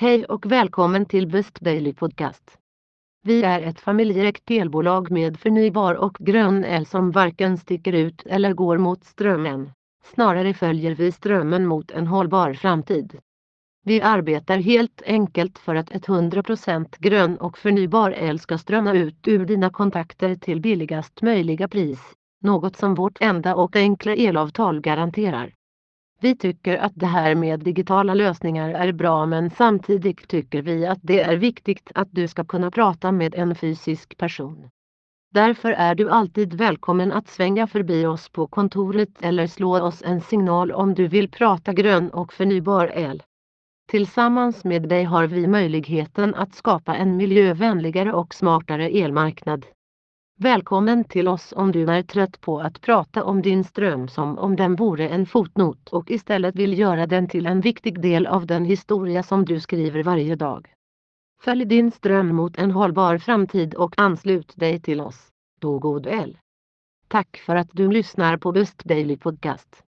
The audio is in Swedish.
Hej och välkommen till Best Daily Podcast. Vi är ett familjeägt elbolag med förnybar och grön el som varken sticker ut eller går mot strömmen. Snarare följer vi strömmen mot en hållbar framtid. Vi arbetar helt enkelt för att 100% grön och förnybar el ska strömma ut ur dina kontakter till billigast möjliga pris, något som vårt enda och enkla elavtal garanterar. Vi tycker att det här med digitala lösningar är bra men samtidigt tycker vi att det är viktigt att du ska kunna prata med en fysisk person. Därför är du alltid välkommen att svänga förbi oss på kontoret eller slå oss en signal om du vill prata grön och förnybar el. Tillsammans med dig har vi möjligheten att skapa en miljövänligare och smartare elmarknad. Välkommen till oss om du är trött på att prata om din ström som om den vore en fotnot och istället vill göra den till en viktig del av den historia som du skriver varje dag. Följ din ström mot en hållbar framtid och anslut dig till oss. Då god el. Tack för att du lyssnar på Best Daily Podcast.